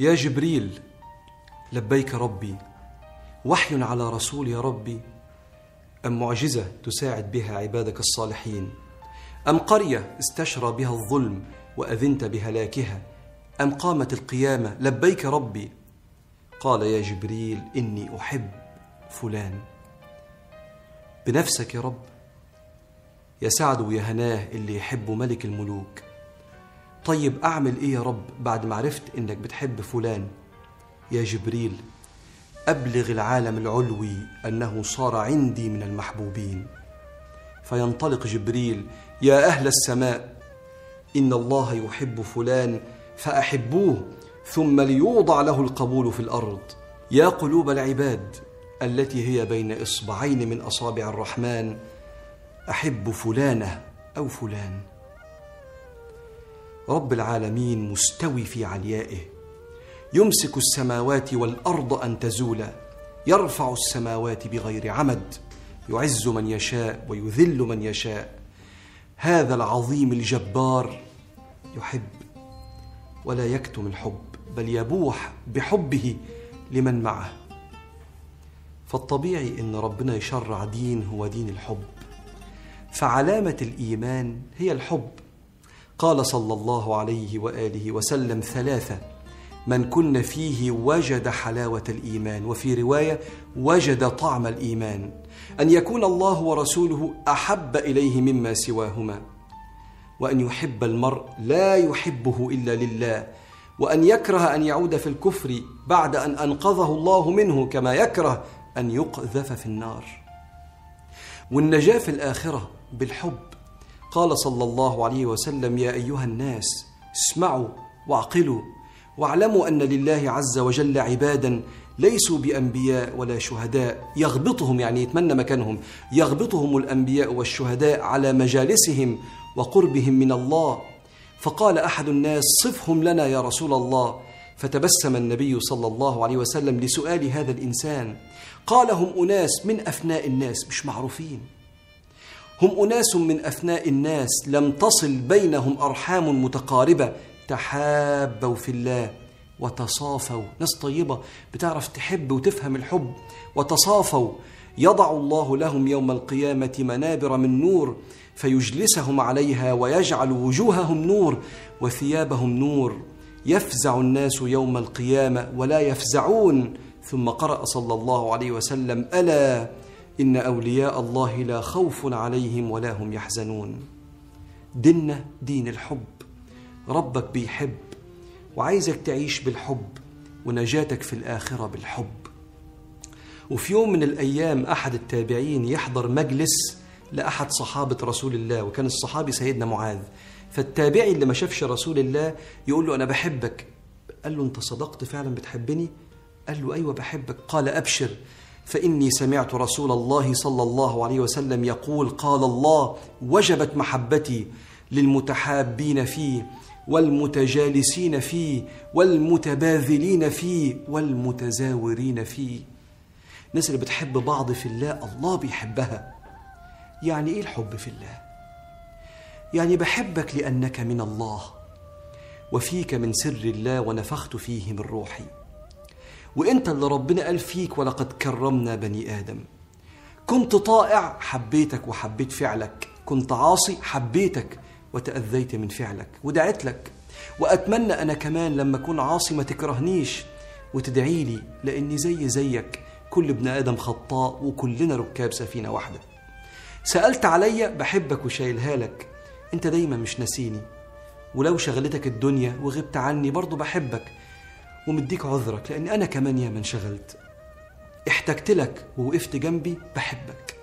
يا جبريل لبيك ربي وحي على رسول يا ربي. أم معجزة تساعد بها عبادك الصالحين؟ أم قرية استشرى بها الظلم وأذنت بهلاكها؟ أم قامت القيامة لبيك ربي؟ قال يا جبريل إني أحب فلان. بنفسك يا رب يا سعد ويا هناه اللي يحب ملك الملوك. طيب أعمل إيه يا رب بعد ما عرفت إنك بتحب فلان؟ يا جبريل أبلغ العالم العلوي أنه صار عندي من المحبوبين. فينطلق جبريل يا أهل السماء إن الله يحب فلان فأحبوه ثم ليوضع له القبول في الأرض. يا قلوب العباد التي هي بين إصبعين من أصابع الرحمن أحب فلانة أو فلان؟ رب العالمين مستوي في عليائه. يمسك السماوات والأرض أن تزولا. يرفع السماوات بغير عمد. يعز من يشاء ويذل من يشاء. هذا العظيم الجبار يحب ولا يكتم الحب بل يبوح بحبه لمن معه. فالطبيعي إن ربنا يشرع دين هو دين الحب. فعلامة الإيمان هي الحب. قال صلى الله عليه وآله وسلم ثلاثة من كن فيه وجد حلاوة الإيمان. وفي رواية وجد طعم الإيمان. أن يكون الله ورسوله أحب إليه مما سواهما. وأن يحب المرء لا يحبه إلا لله. وأن يكره أن يعود في الكفر بعد أن أنقذه الله منه كما يكره أن يقذف في النار. والنجاة في الآخرة بالحب. قال صلى الله عليه وسلم يا أيها الناس اسمعوا واعقلوا واعلموا أن لله عز وجل عبادا ليسوا بأنبياء ولا شهداء. يغبطهم يعني يتمنى مكانهم. يغبطهم الأنبياء والشهداء على مجالسهم وقربهم من الله. فقال أحد الناس صفهم لنا يا رسول الله. فتبسم النبي صلى الله عليه وسلم لسؤال هذا الإنسان. قال هم أناس من افناء الناس مش معروفين. هم أناس من افناء الناس لم تصل بينهم أرحام متقاربة. تحابوا في الله وتصافوا. ناس طيبة بتعرف تحب وتفهم الحب. وتصافوا. يضع الله لهم يوم القيامة منابر من نور فيجلسهم عليها ويجعل وجوههم نور وثيابهم نور. يفزع الناس يوم القيامة ولا يفزعون. ثم قرأ صلى الله عليه وسلم ألا إن أولياء الله لا خوف عليهم ولا هم يحزنون. ديننا دين الحب. ربك بيحب. وعايزك تعيش بالحب. ونجاتك في الآخرة بالحب. وفي يوم من الأيام أحد التابعين يحضر مجلس لأحد صحابة رسول الله وكان الصحابي سيدنا معاذ. فالتابعي اللي ما شافش رسول الله يقول له أنا بحبك. قال له أنت صدقت فعلا بتحبني؟ قال له أيوة بحبك. قال أبشر. فإني سمعت رسول الله صلى الله عليه وسلم يقول قال الله وجبت محبتي للمتحابين فيه والمتجالسين فيه والمتباذلين فيه والمتزاورين فيه. الناس اللي بتحب بعض في الله الله بيحبها. يعني إيه الحب في الله؟ يعني بحبك لأنك من الله وفيك من سر الله ونفخت فيه من روحي. وإنت اللي ربنا قال فيك ولقد كرمنا بني آدم. كنت طائع حبيتك وحبيت فعلك. كنت عاصي حبيتك وتأذيت من فعلك ودعيت لك. وأتمنى أنا كمان لما أكون عاصي ما تكرهنيش وتدعي لي لأني زي زيك. كل ابن آدم خطاء وكلنا ركاب سفينة واحدة. سألت عليا بحبك وشايلها لك. أنت دايما مش ناسيني. ولو شغلتك الدنيا وغبت عني برضه بحبك. ومديك عذرك لأن أنا كمان ياما انشغلت احتجت لك ووقفت جنبي بحبك.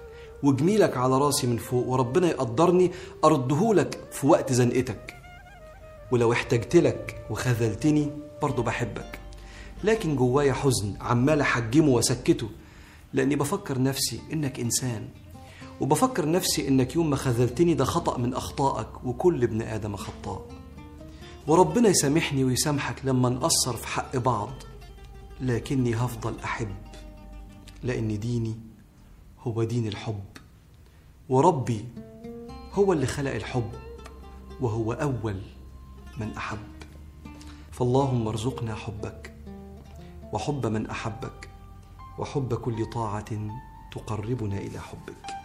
وجميلك على راسي من فوق وربنا يقدرني أردهولك في وقت زنقتك. ولو احتجت لك وخذلتني برضه بحبك. لكن جوايا حزن عمال أحجمه وأسكته لأني بفكر نفسي إنك إنسان. وبفكر نفسي إنك يوم ما خذلتني ده خطأ من أخطائك وكل ابن آدم خطاء. وربنا يسامحني ويسامحك لما نقصر في حق بعض لكني هفضل أحب لأن ديني هو دين الحب وربي هو اللي خلق الحب وهو أول من أحب. فاللهم ارزقنا حبك وحب من أحبك وحب كل طاعة تقربنا إلى حبك.